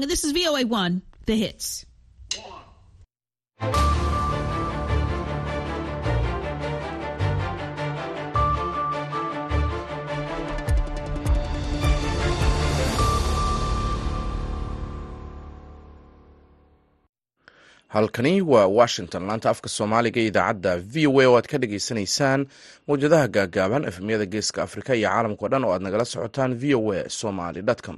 This is VOA 1, the hits. halkani waa washington laanta afka soomaaliga idaacadda v o a oo aad ka dhagaysanaysaan mawjadaha gaagaaban efemyada geeska afrika iyo caalamkao dhan oo aad nagala socotaan v o a somaly com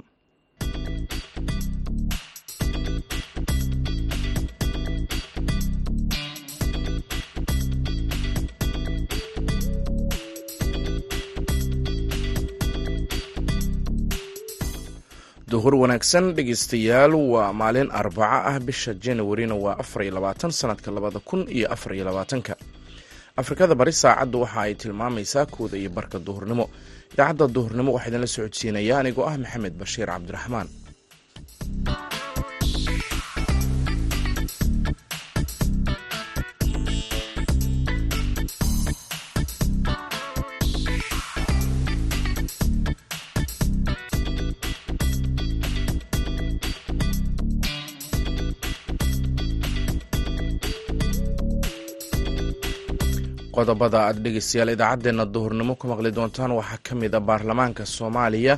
duhur wanaagsan dhegeystayaal waa maalin arbaco ah bisha januarina waa afar iyo labaatan sanadka labada kun iyo afar iyo labaatanka. Afrikada bari saacaddu waxa ay tilmaamaysaa kooda iyo barka duhurnimo. Idaacadda duhurnimo waxaa idinla socodsiinaya anigoo ah maxamed bashiir cabdiraxmaan qodobada aad dhegeystayaal idaacaddeenna duhurnimo ku maqli doontaan waxaa ka mid a baarlamaanka soomaaliya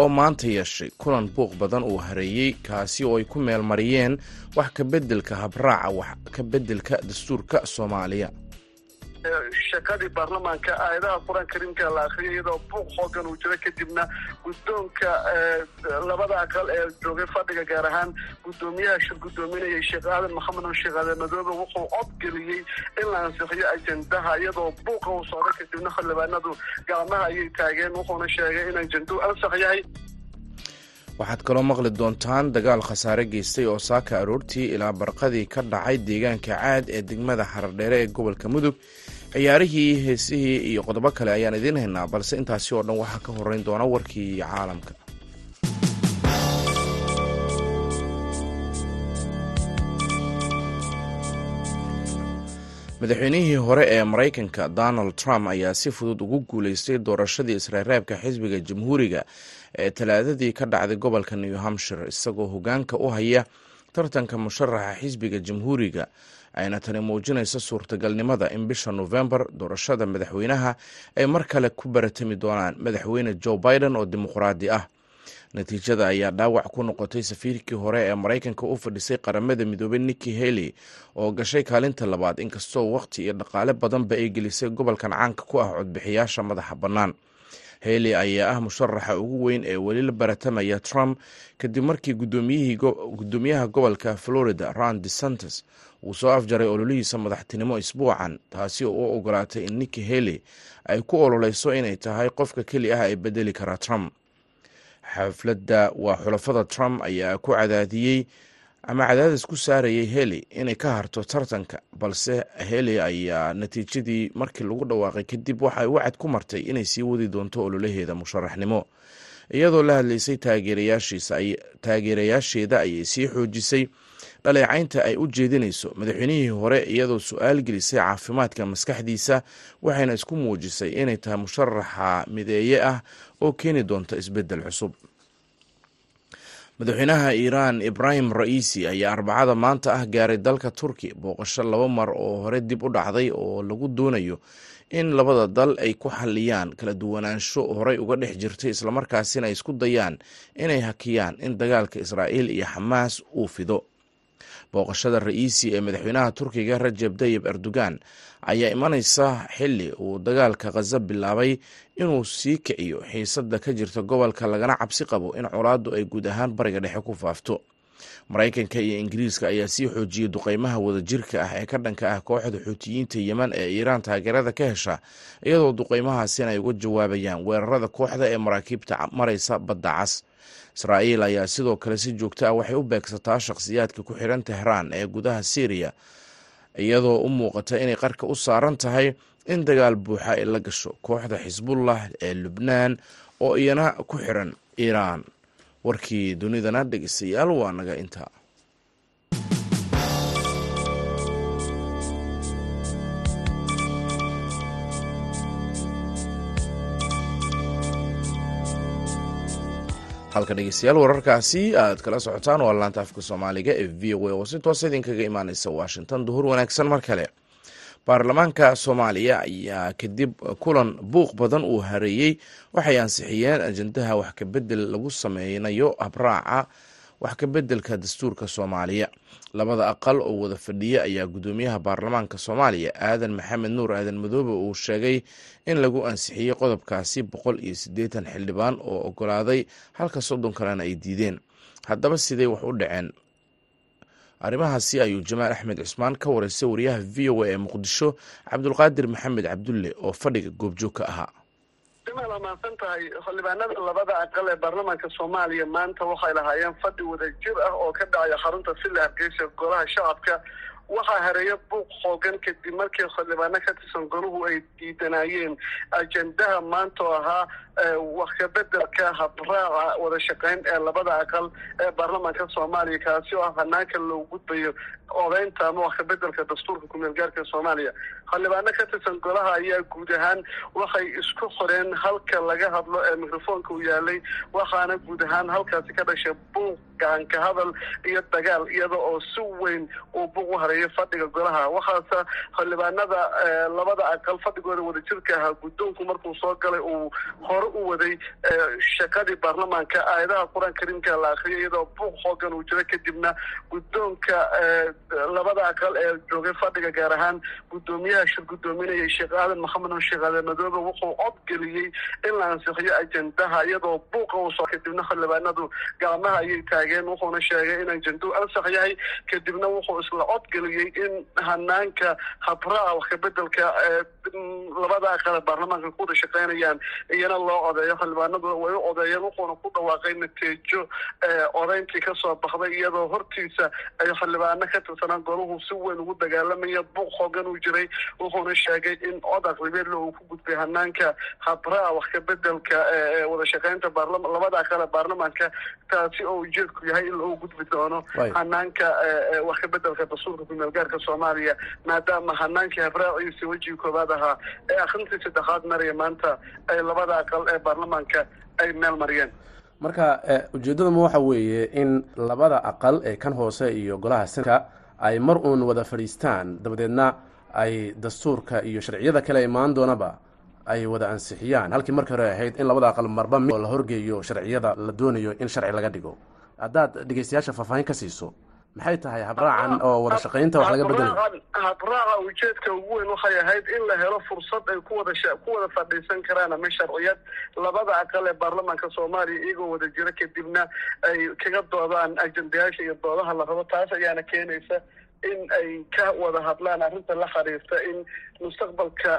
oo maanta yeeshay kulan buuq badan uu hareeyey kaasi oo ay ku meel mariyeen wax ka beddelka habraaca wax ka beddelka dastuurka soomaaliya shaqadii baarlamaanka aayadaha qur'aan kariimka la akhriyay iyadoo buuq xoogan uu jiro kadibna guddoonka labada aqal ee joogay fadhiga gaar ahaan guddoomiyaha shir guddoominayay sheekh aadan maxamed sheekh aadan madoobe wuxuu codgeliyey in la ansixiyo ajendaha iyadoo buuqa uu socday kadibna xildhibaanadu gacmaha ayay taageen wuxuuna sheegay in ajenduhu ansax yahay. Waxaad kaloo maqli doontaan dagaal khasaare geystay oo saaka aroortii ilaa barqadii ka dhacay deegaanka caad ee degmada xaradheere ee gobolka mudug ciyaarihii heesihii iyo qodobo kale ayaan idiin haynaa balse intaasi oo dhan waxaa ka horeyn doona warkii caalamka. Madaxweynihii hore ee maraykanka donald trump ayaa si fudud ugu guuleystay doorashadii israreebka xisbiga jamhuuriga ee talaadadii ka dhacday gobolka new hampshire isagoo hogaanka u haya tartanka musharaxa xisbiga jamhuuriga ayna tani muujinayso suurtagalnimada in bisha nofembar doorashada madaxweynaha ay mar kale ku baratami doonaan madaxweyne joe biden oo dimuqraadi ah. Natiijada ayaa dhaawac ku noqotay safiirkii hore ee maraykanka u fadhisay qaramada midoobey nikki haley oo gashay kaalinta labaad inkastoo waqti iyo dhaqaale badanba ay gelisay gobolkan caanka ku ah codbixiyaasha madaxa bannaan haley ayaa ah musharaxa ugu weyn ee weli la baratamaya trump kadib markii gudoomiyaha gobolka florida ron desantes uu soo afjaray ololihiisa madaxtinimo isbuucan taasi oo u ogolaatay in nikki haley ay ku ololeyso inay tahay qofka keli ah ee bedeli kara trump. Xafladda waa xulafada trump ayaa ku cadaadiyey ama cadaadis ku saarayay heli inay ka harto tartanka balse heli ayaa natiijadii markii lagu dhawaaqay kadib waxay wacad ku martay inay sii wadi doonto ololaheeda musharaxnimo. Iyadoo la hadlaysay taageerayaasheeda ayay sii xoojisay. Dhaleecaynta ay u jeedinayso madaxweynihii hore iyadoo su'aal gelisay caafimaadka maskaxdiisa waxayna isku muujisay inay tahay musharaxa mideeye ah oo keeni doonta isbeddel cusub madaxweynaha iiraan ibrahim ra'iisi ayaa arbacada maanta ah gaaray dalka turki booqasho laba mar oo hore dib u dhacday oo lagu doonayo in labada dal ay ku xalliyaan kala duwanaansho horey uga dhex jirtay islamarkaasina ay isku dayaan inay hakiyaan in dagaalka israa'iil iyo xamaas uu fido booqashada ra'iisi ee madaxweynaha turkiga rajeb tayib erdogan ayaa imanaysa xili uu dagaalka khaza bilaabay inuu sii kiciyo xiisada ka jirta gobolka lagana cabsi qabo in colaaddu ay guud ahaan bariga dhexe ku faafto. Maraykanka iyo ingiriiska ayaa sii xoojiyey duqeymaha wadajirka ah ee ka dhanka ah kooxda xuutiyiinta yeman ee iiraan taageerada ka hesha iyadoo duqeymahaasina ay uga jawaabayaan weerarada kooxda ee maraakiibta maraysa badda cas israa'iil ayaa sidoo kale si joogto ah waxay u beegsataa shakhsiyaadka ku xiran tehraan ee gudaha syriya iyadoo u muuqata inay qarka u saaran tahay in dagaal buuxa ay la gasho kooxda xisbullah ee lubnaan oo iyana ku xiran iiraan. Warkii dunidana dhegeystayaal waa naga intaa halka dhegeystayaal wararkaasi aad kala socotaan waa laanta afka soomaaliga ee v o a oo si toosa idinkaga imaaneysa washington. Duhur wanaagsan mar kale. Baarlamaanka soomaaliya ayaa kadib kulan buuq badan uu hareeyey. Waxay ansixiyeen ajendaha wax kabedel lagu sameynayo habraaca wax kabeddelka dastuurka soomaaliya. Labada aqal oo wada fadhiya ayaa guddoomiyaha baarlamaanka soomaaliya aadan maxamed nuur aadan madoobe uu sheegay in lagu ansixiyey qodobkaasi boqol iyo siddeetan xildhibaan oo ogolaaday halka soddon kalena ay diideen. Haddaba sidee wax u dhaceen. Arrimahaasi ayuu jamaal axmed cusmaan ka wareystay wariyaha v o a ee muqdisho cabdulqaadir maxamed cabdulle oo fadhiga goobjoog ka ahaa waa mahadsan tahay xildhibaanada labada aqal ee baarlamaanka soomaaliya maanta waxay lahaayeen fadhi wada jir ah oo ka dhacaya xarunta sila hargeysa golaha shacabka. Waxaa hareeya buuq xoogan kadib markii xildhibaano ka tirsan golahu ay diidanayeen ajendaha maanta oo ahaa wax kabedelka habraaca wada shaqeyn ee labada aqal ee baarlamaanka soomaaliya kaasi oo ah hanaanka loo gudbayo odeynta ama wax kabedelka dastuurka kumeel gaarka soomaaliya xildhibaano ka tirsan golaha ayaa guud ahaan waxay isku qoreen halka laga hadlo ee mikrofoonka u yaalay. Waxaana guud ahaan halkaasi ka dhashay buuq gacanka hadal iyo dagaal iyada oo si weyn uu buuq u hareeyo fadhiga golaha. Waxaase xildhibaanada labada aqal fadhigooda wadajirka ahaa guddoonku markuu soo galay uu hore u waday shaqadii baarlamaanka. Aayadaha qur'aan kariimka la akriyay iyadoo buuq xoogan uu jiro kadibna guddoonka labada aqal ee joogay fadhiga gaar ahaan guddoomiyaha shir guddoominayay sheekh aadan maxamed nur sheekh aadan madoobe wuxuu cod geliyey in la ansixiyo ajendaha iyadoo buuqa uu soo kadibna xildhibaanadu gacmaha ayay taageen wuxuuna sheegay in ajendu ansax yahay kadibna wuxuu isla cod geliyey in hanaanka habraaca wax kabedelka labada aqal ee baarlamaanka ku wada shaqeynayaan iyana loo odeeyo xildhibaanadu way u odeeyeen wuxuuna ku dhawaaqay natiijo odeyntii ka soo baxday iyadoo hortiisa ay xildhibaano ka tirsanaan golahu si weyn ugu dagaalamaya buuq xoogan uu jiray wuxuuna sheegay in cod aqlibeedle uu ku gudbay hanaanka habraaca wax kabedelka wada shaqeynta labada aqal ee baarlamaanka taasi oo ujeedku yahay in loo gudbi doono hanaanka wax kabedelka dastuurka kumeel gaarka soomaaliya maadaama hanaankii habraaciisa wejigii koowaad ahaa ee akhrintii saddexaad maraya maanta ay labada aqal ee baarlamaanka ay meel mariyeen. Marka ujeeddaduma waxa weeye in labada aqal ee kan hoose iyo golaha senka ay mar uun wada fadhiistaan dabadeedna ay dastuurka iyo sharciyada kale imaan doonaba ay wada ansixiyaan. Halkii markii hore ahayd in labada aqal marba oo la horgeeyo sharciyada la doonayo in sharci laga dhigo. Haddaad dhegeystayaasha faahfaahin ka siiso maxay tahay habraacan oo wada shaqaynta wax laga bedelayo habraaca ujeedka ugu weyn waxay ahayd in la helo fursad ay kuwada ku wada fadhiisan karaan ama sharciyad labada aqal ee baarlamaanka soomaaliya iyagoo wada jira kadibna ay kaga doodaan ajendayaasha iyo doodaha la rabo taas ayaana keenaysa in ay ka wada hadlaan arrinta la xiriirta in mustaqbalka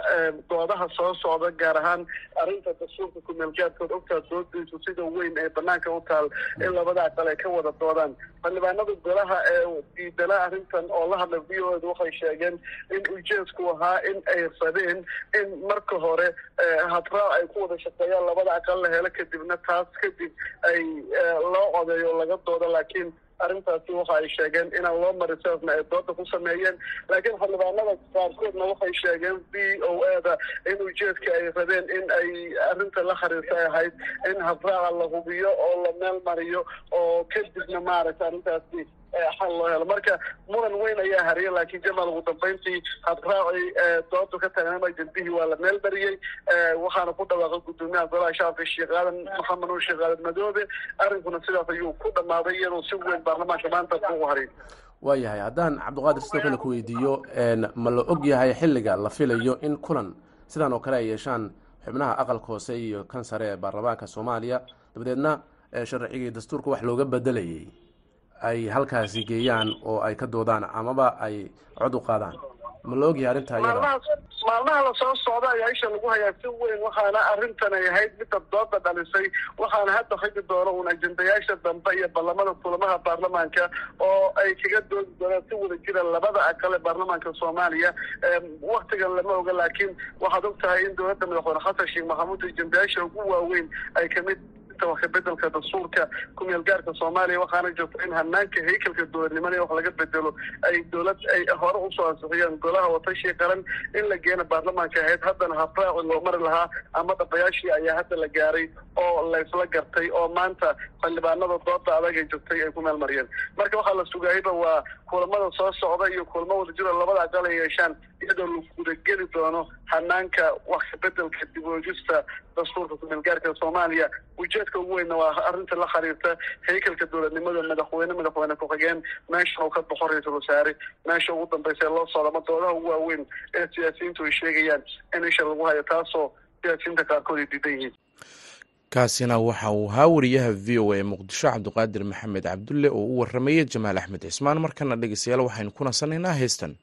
doodaha soo socda gaar ahaan arrinta dastuurka kumeelgaadkood ogtaa doodaysu sida weyn ee banaanka u taal in labada aqal ay ka wada doodaan. Xildhibaanada golaha ee diidana arrintan oo la hadla v o eda waxay sheegeen in ujeedku ahaa in ay rabeen in marka hore habraac ay ku wada shaqeeyaan labada aqal la helo kadibna taas kadib ay loo codeeyo laga doodo. Laakiin arrintaasi waxa ay sheegeen inaan loo mariseefna ay dooda ku sameeyeen. Laakiin xildhibaanada qaarkoodna waxay sheegeen v o eda in ujeedka ay rabeen in ay arrinta la xiriirta ay ahayd in habraaca la hubiyo oo la meel mariyo oo kadibna maaragta arrintaasi xal loo helo. Marka muran weyn ayaa hariya laakiin jamaal ugu dambeyntii habraacii doodu ka tagnaan ajendihii waa la meel bariyey waxaana ku dhawaaqay guddoomiyaha golaha shacabka sheekh aadan maxamed nuur sheekh aadan madoobe. Arrinkuna sidaas ayuu ku dhammaaday iyadoo si weyn baarlamaanka maanta kugu hariy waayahay haddaan cabdiqaadir sidoo kale ku weydiiyo ma la og yahay xilliga la filayo in kulan sidan oo kale ay yeeshaan xubnaha aqalka hoose iyo kan sare ee baarlamaanka soomaaliya. Dabadeedna sharcigii dastuurka wax looga bedelayay ay halkaasi geeyaan oo ay ka doodaan amaba ay cod u qaadaan ma la ogyahay arrinta iyada? Maalmaha la soo socda ayaa isha lagu hayaa si weyn waxaana arrintan ay ahayd midda dooda dhalisay waxaana hadda xigi doono uun ajendayaasha dambe iyo ballamada kulamaha baarlamaanka oo ay kaga doodi doonaan si wada jira labada aqal ee baarlamaanka soomaaliya. Waktigan lama oga laakiin waxaad og tahay in dowladda madaxweyne xasan sheekh maxamuud ajendayaasha ugu waaweyn ay ka mid joogta wax kabedelka dastuurka kumeel gaarka soomaaliya. Waxaana joogta in hanaanka haykalka dowladnimada wax laga bedelo ay dowlad ay hore u soo ansixiyeen golaha watashii qaran in la geena baarlamaanka ahayd. Haddana habraaci loo mari lahaa ama dhabayaashii ayaa hadda la gaaray oo laysla gartay oo maanta xildhibaanada dooda adag ay joogtay ay ku meel mariyeen marka waxaa la sugayayba waa kulamada soo socda iyo kulamo wada jiro labada aqal ay yeeshaan iyadoo la gudageli doono hanaanka wax kabedelka dib uegista dastuurka kumeelgaarka soomaaliya ujeedka ugu weynna waa arrinta la xiriirta haykalka dowladnimada madaxweyne madaxweyne ku-xigeen meeshan uu ka baxo ra'iisul wasaare meesha ugu dambaysa loo socdo ama doodaha ugu waaweyn ee siyaasiyiintu ay sheegayaan in isha lagu hayo taasoo siyaasiyiinta qaarkood ay diidan yihiin. Kaasina waxa uu ahaa wariyaha v o a muqdisho cabdiqaadir maxamed cabdulle oo u waramayay jamaal axmed cismaan. Markana dhegeystayaal waxaynu ku nasanaynaa heestan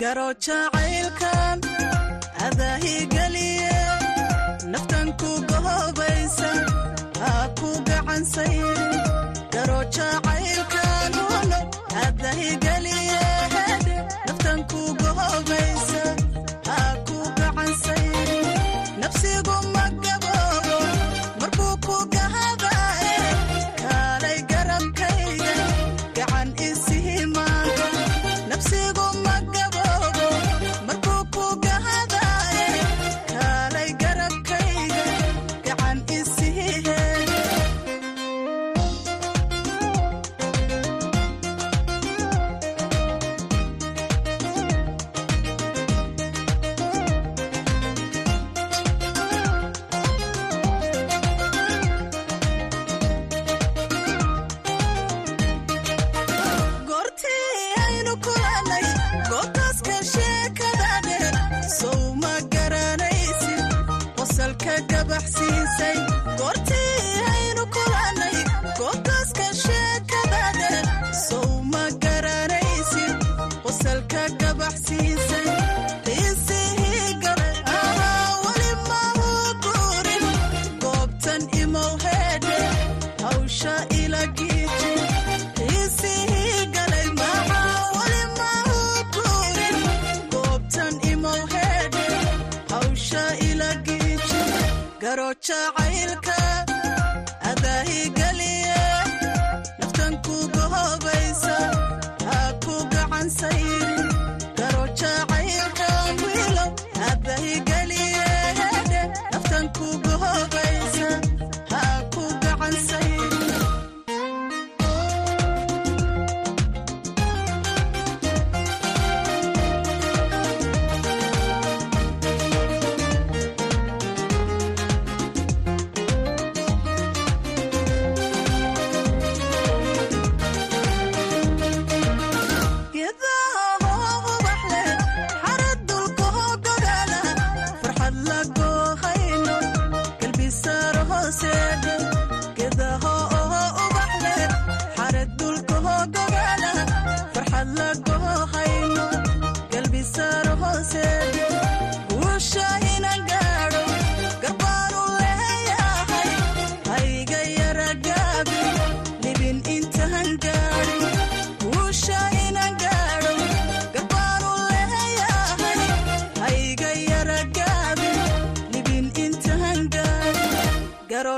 garo jacaylkan adaahigeliye naftan ku gohobaysa haa ku gacansay garo jacaylkan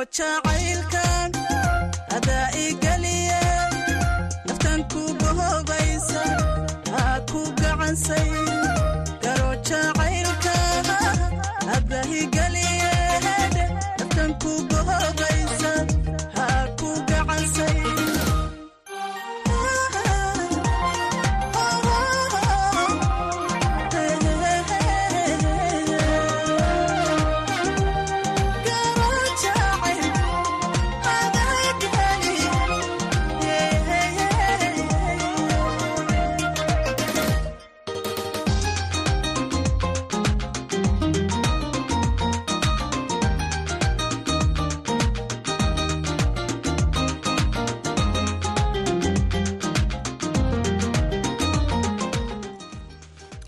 garo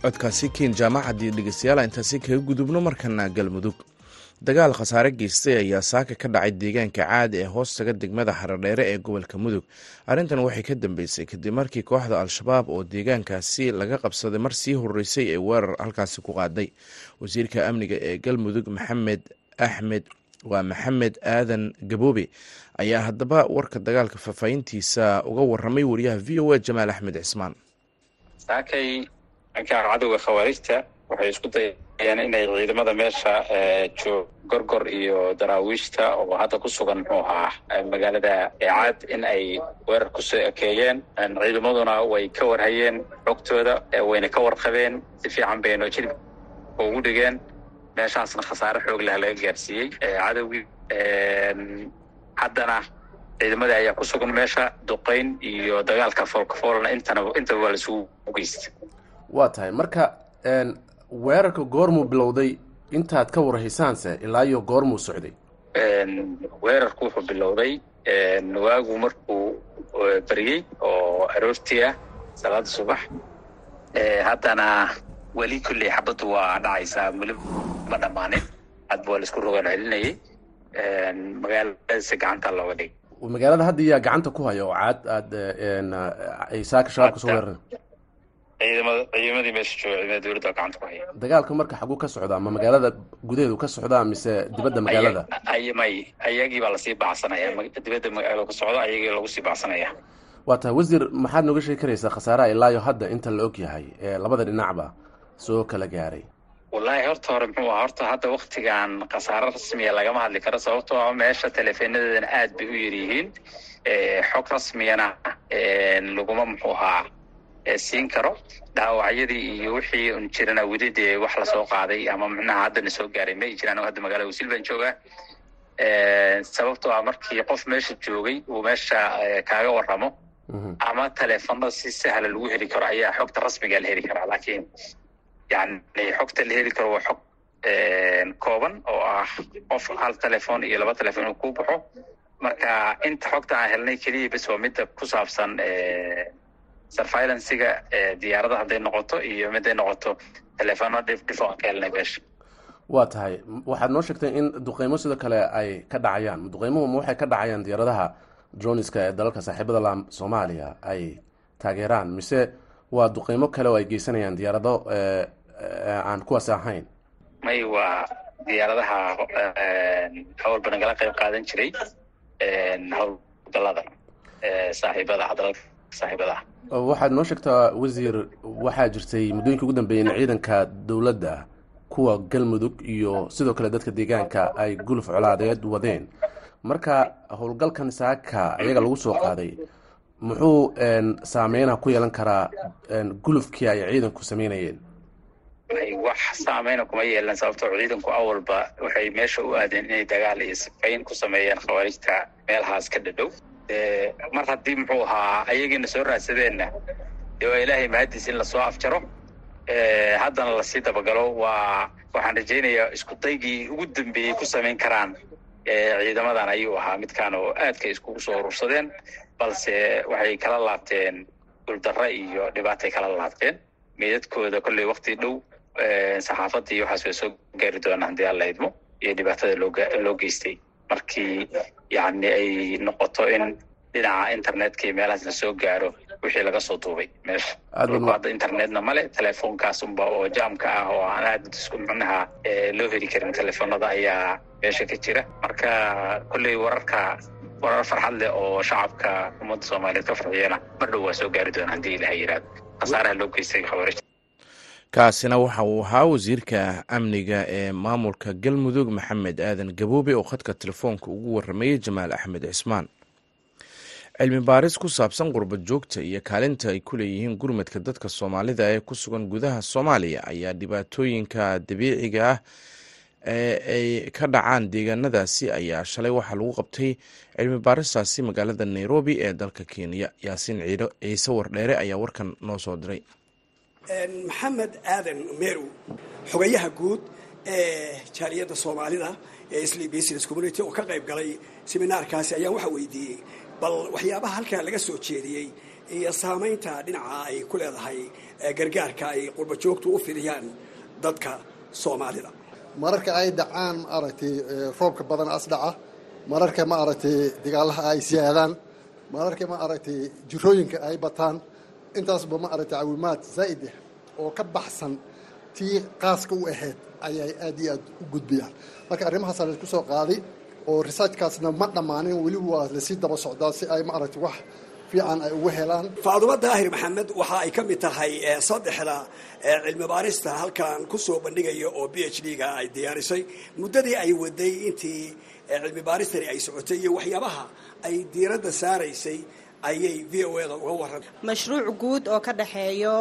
codkaasi ken jaamacaddii dhegeystayaal intaasi kaga gudubno markana galmudug dagaal khasaare geystay ayaa saaka ka dhacay deegaanka caadi ee hoostaga degmada xaradheere ee gobolka mudug. Arrintan waxay ka dambeysay kadib markii kooxda al-shabaab oo deegaankaasi laga qabsaday mar sii horeysay ee weerar halkaasi ku qaaday. Wasiirka amniga ee galmudug maxamed axmed waa maxamed aadan gaboobe ayaa haddaba warka dagaalka faahfaahintiisa uga waramay wariyaha v o a jamaal axmed cismaan dhanka cadowga khawaarijta waxay isku dayayeen inay ciidamada meesha joog gorgor iyo daraawiishta oo hadda ku sugan muxuu ahaa magaalada eecaad in ay weerar ku soo ekeeyeen ciidamaduna way ka warhayeen xogtooda wayna ka warqabeen si fiican bayno jilib ugu dhigeen meeshaasna khasaare xoog leh laga gaarsiiyey cadowgii haddana ciidamadii ayaa ku sugan meesha duqayn iyo dagaalka foolkafoolna intana intaba waa laisugu geysta waa tahay. Marka weerarka goormuu bilowday intaad ka warhaysaanse ilaa iyo goormuu socday? Weerarku wuxuu bilowday waagu markuu beriyey oo aroortii ah salaada subax. Haddana weli kulley xabaddu waa dhacaysaa weli ma dhammaanin. Hadba waa la isku rogaan celinayay. Magaaladaasi gacanta looga dhigay. Magaalada hadda iyaa gacanta ku haya oo caad aad ay saaka shabaab ka soo weeraran ciidamada ciidamadii meesha jooga dowladda gacanta ku haya. Dagaalka marka xaguu ka socdaa ma magaalada gudaheedu ka socdaa mise dibadda magaalada? ay may ayagii baa la sii bacsanaya dibadda magaalo ka socda ayagii lagu sii bacsanaya waa tahay wasiir maxaad nooga sheegi karaysaa khasaaraha ilaayo hadda inta la og yahay ee labada dhinacba soo kala gaaray? Wallaahi horta hore muxuu aha horta hadda waktigan khasaaro rasmiya lagama hadli karo sababtoo a meesha teleefenadeedana aad bay u yar yihiin. Xog rasmiyana laguma muxuu ahaa siin karo. Dhaawacyadii iyo wixii jirana weli dee wax la soo qaaday ama micnaha haddana soo gaaray ma jiraan hadda magaalada wasiil baan joogaa sababtoo ah markii qof meesha joogay uu meesha kaaga waramo ama teleefanada si sahla lagu heli karo ayaa xogta rasmiga la heli karaa. Laakiin yani xogta la heli karo waa xog kooban oo ah qof hal telefoon iyo laba telefoon uu ku baxo. Marka inta xogta aan helnay keliya bes waa midda ku saabsan surveilancega diyaarada hadday noqoto iyo miday noqoto. Telefono dhif dhifo aan ka helnay meesha waa tahay. Waxaad noo sheegtay in duqeymo sidoo kale ay ka dhacayaan. Duqeymuhu ma waxay ka dhacayaan diyaaradaha droniska ee dalalka saaxiibada la soomaaliya ay taageeraan. Mise waa duqeymo kale oo ay geysanayaan diyaarado aan kuwaas ahayn? May waa diyaaradaha hawlba nagala qayb qaadan jiray howlgalada saaxiibada dalalka saaxiibada waxaad noo sheegtaa wasiir waxaa jirtay muddooyinka ugu dambeeyay in ciidanka dowladda kuwa galmudug iyo sidoo kale dadka deegaanka ay guluf colaadeed wadeen. Marka howlgalkan saaka iyaga lagu soo qaaday muxuu saameyna ku yeelan karaa gulufkii ay ciidanku sameynayeen? Wax saameyna kuma yeelan sababtoo ciidanku awalba waxay meesha u aadeen inay dagaal iyo sifayn ku sameeyeen khawaarijta meelahaas ka dhadhow mar haddii muxuu ahaa ayagiina soo raadsadeenna dee waa ilaahay mahadiis in la soo afjaro. Haddana la sii dabagalo. Waa waxaan rajaynayaa isku daygii ugu dambeeyey ku samayn karaan. Ciidamadan ayuu ahaa. Midkaan oo aadka iskugu soo urursadeen balse waxay kala laabteen guuldarro iyo dhibaatay kala laabteen. Meydadkooda kolley wakti dhow saxaafadda iyo waxaas way soo gaari doonaan haddii alla idmo iyo dhibaatada loo geystay. Markii yani ay noqoto in dhinaca internetka iyo meelahaas la soo gaaro wixii laga soo duubay. Meesha hadda internetna male telefoonkaas unba oo jaamka ah oo aan aad isku micnaha loo heli karin telefoonada ayaa meesha ka jira. Marka kolley wararka warar farxad leh oo shacabka ummadda soomaaliyeed ka farxiyana mar dhow waa soo gaari doona haddii ilaha yidhahdo khasaaraha loo geystay khawaarij kaasina waxa uu ahaa wasiirka amniga ee maamulka galmudug maxamed aadan gaboobe oo khadka telefoonka ugu waramayey jamaal axmed cismaan. Cilmi baaris ku saabsan qurbad joogta iyo kaalinta ay ku leeyihiin gurmadka dadka soomaalida ee ku sugan gudaha soomaaliya ayaa dhibaatooyinka dabiiciga ah ee ay ka dhacaan deegaanadaasi ayaa shalay waxaa lagu qabtay cilmi baaristaasi magaalada nairobi ee dalka kenya. Yaasiin ciise wardheere ayaa warkan noo soo diray maxamed aadan merow xogayaha guud ee jaaliyadda soomaalida ee isli business community oo ka qayb galay seminaarkaasi ayaa waxa weydiiyey bal waxyaabaha halkaa laga soo jeediyey iyo saamaynta dhinaca ay ku leedahay gargaarka ay qurba joogtu u fidiyaan dadka soomaalida. Mararka ay dhacaan maaragtay roobka badan as dhaca mararka maaragtay dagaalaha ay siyaadaan mararka maaragtay jirooyinka ay bataan intaasba maaragtay caawimaad zaa'id ah oo ka baxsan tii qaaska u ahayd ayay aad iyo aad u gudbiyaan. Marka arrimahaasa la isku soo qaaday oo researchkaasna ma dhammaanin weli waa la sii daba socdaa si ay maaragtay wax fiican ay ugu helaan. Faadumo daahir maxamed waxa ay ka mid tahay saddexda cilmi baarista halkan ku soo bandhigaya oo b h d ga ay diyaarisay. Muddadii ay waday intii cilmi baaristani ay socotay iyo waxyaabaha ay diiradda saaraysay ayay v o eda uga waran mashruuc guud oo ka dhexeeyo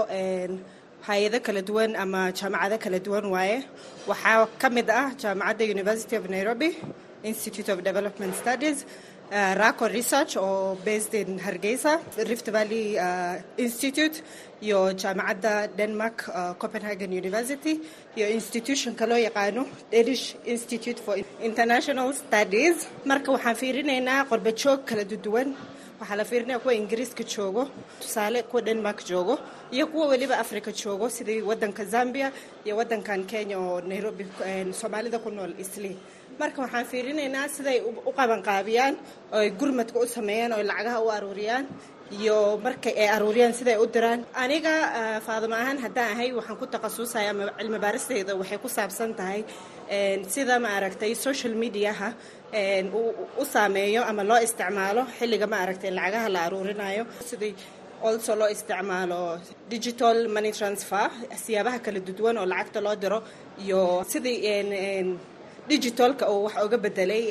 hay'ado kala duwan ama jaamacado kala duwan waaye. Waxaa ka mid ah jaamacadda university of nairobi institute of development studies uh, raco research oo based in hargeysa rift valley uh, institute iyo jaamacadda denmark uh, copenhagen university iyo institutionka loo yaqaano danish institute for international studies. Marka waxaan fiirinaynaa qorba joog kala duwan waxaa la fiirinaya kuwa ingiriiska joogo tusaale kuwa denmark joogo iyo kuwa weliba africa joogo sidii wadanka zambia iyo wadankan kenya oo nairobi soomaalida ku nool isli marka waxaan fiirinaynaa siday u qabanqaabiyaan oo ay gurmadka u sameeyaan oo lacagaha u aruuriyaan iyo markay ay aruuriyaan siday u diraan. Aniga faadimo ahaan haddaan ahay waxaan ku takhasusaya ama cilmi baaristayda waxay ku saabsan tahay sida maaragtay social mediaha u saameeyo ama loo isticmaalo xilliga maaragtay lacagaha la aruurinayo. Sidii also loo isticmaalo digital money transfer siyaabaha kala duwan oo lacagta loo diro iyo sidii digitalka oo wax oga bedelay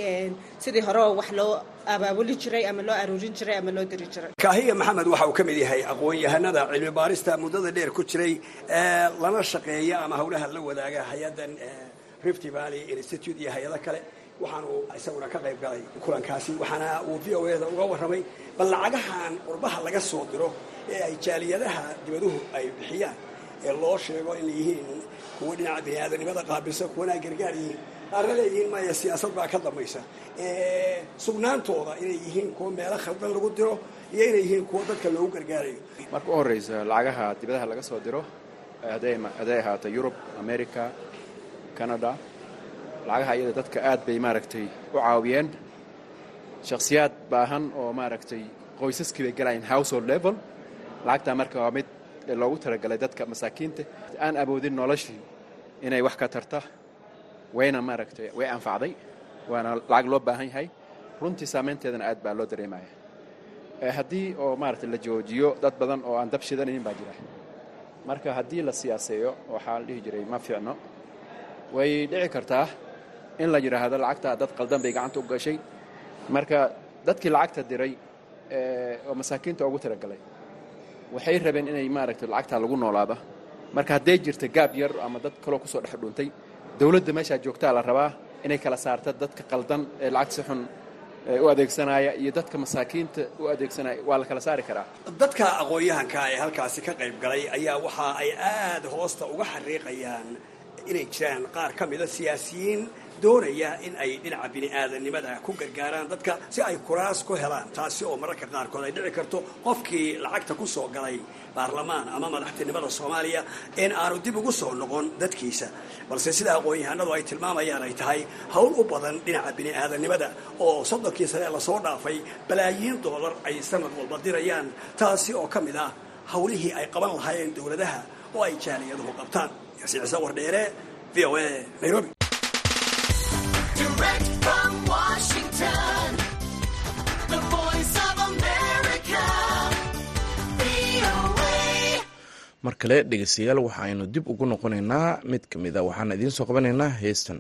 sidii hore oo wax loo abaabuli jiray ama loo aruurin jiray ama loo diri jiray. Kaahiya maxamed waxa uu ka mid yahay aqoon-yahanada cilmi baarista muddada dheer ku jiray lana shaqeeya ama howlaha la wadaaga hay'adan rift valley institute iyo hay'ado kale. Waxaanu isaguna ka qayb galay kulankaasi waxaana uu v o eda uga warramay bal lacagahan qurbaha laga soo diro ee ay jaaliyadaha dibaduhu ay bixiyaan ee loo sheego inay yihiin kuwa dhinaca biniaadanimada qaabilsan kuwana ay gargaar yihiin qaarna leeyihiin maya siyaasad baa ka dambaysa. Sugnaantooda inay yihiin kuwa meelo khaldan lagu diro iyo inay yihiin kuwa dadka loogu gargaarayo. Marka u horreysa lacagaha dibadaha laga soo diro hadday ahaato yurub america canada lacagaha iyada dadka aad bay maaragtay u caawiyeen. Shakhsiyaad baahan oo maaragtay qoysaskii bay galayeen household level. Lacagtaa marka waa mid loogu talagalay dadka masaakiinta. Aan awoodin noloshii inay wax ka tarta wayna maaragtay way anfacday waana lacag loo baahan yahay. Runtii saamaynteedana aad baa loo dareemaya haddii oo maaragtay la joojiyo dad badan oo aan dab shidanaynin baa jira. Marka haddii la siyaaseeyo waxaa la dhihi jiray ma fiicno. Way dhici kartaa in la yidhaahdo lacagtaa dad qaldan bay gacanta u gashay. Marka dadkii lacagta diray oo masaakiinta ugu talagalay waxay rabeen inay maaragtay lacagtaa lagu noolaado. Marka hadday jirta gaab yar ama dad kaloo ku soo dhex dhuuntay dowladda meeshaa joogtaa la rabaa inay kala saarta dadka qaldan ee lacag si xun u adeegsanaya iyo dadka masaakiinta u adeegsanaya. Waa la kala saari karaa. Dadka aqoon-yahanka ee halkaasi ka qayb galay ayaa waxa ay aad hoosta uga xariiqayaan inay jiraan qaar ka mida siyaasiyiin doonaya in ay dhinaca bini'aadanimada ku gargaaraan dadka si ay kuraas ku helaan taasi oo mararka qaarkood ay dhici karto qofkii lacagta ku soo galay baarlamaan ama madaxtinimada soomaaliya in aanu dib ugu soo noqon dadkiisa. Balse sida aqoon-yahanadu ay tilmaamayaan ay tahay howl u badan dhinaca bini'aadanimada oo soddonkii sane la soo dhaafay balaayiin doolar ay sanad walba dirayaan taasi oo ka mid ah howlihii ay qaban lahaayeen dowladaha oo ay jaaliyaduhu qabtaan ciise wardheere v o a nairobi. Mar kale dhegeystayaal waxaaynu dib ugu noqonaynaa mid ka mid a waxaan idiin soo qabanaynaa heestan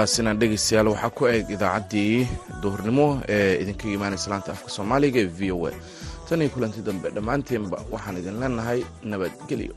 intaasina dhegeystayaal waxaa ku eeg idaacaddii duhurnimo ee idinkaga imaanaysa laanta afka soomaaliga ee v o a. Tan iyo kulantii dambe dhammaanteenba waxaan idin leenahay nabadgelyo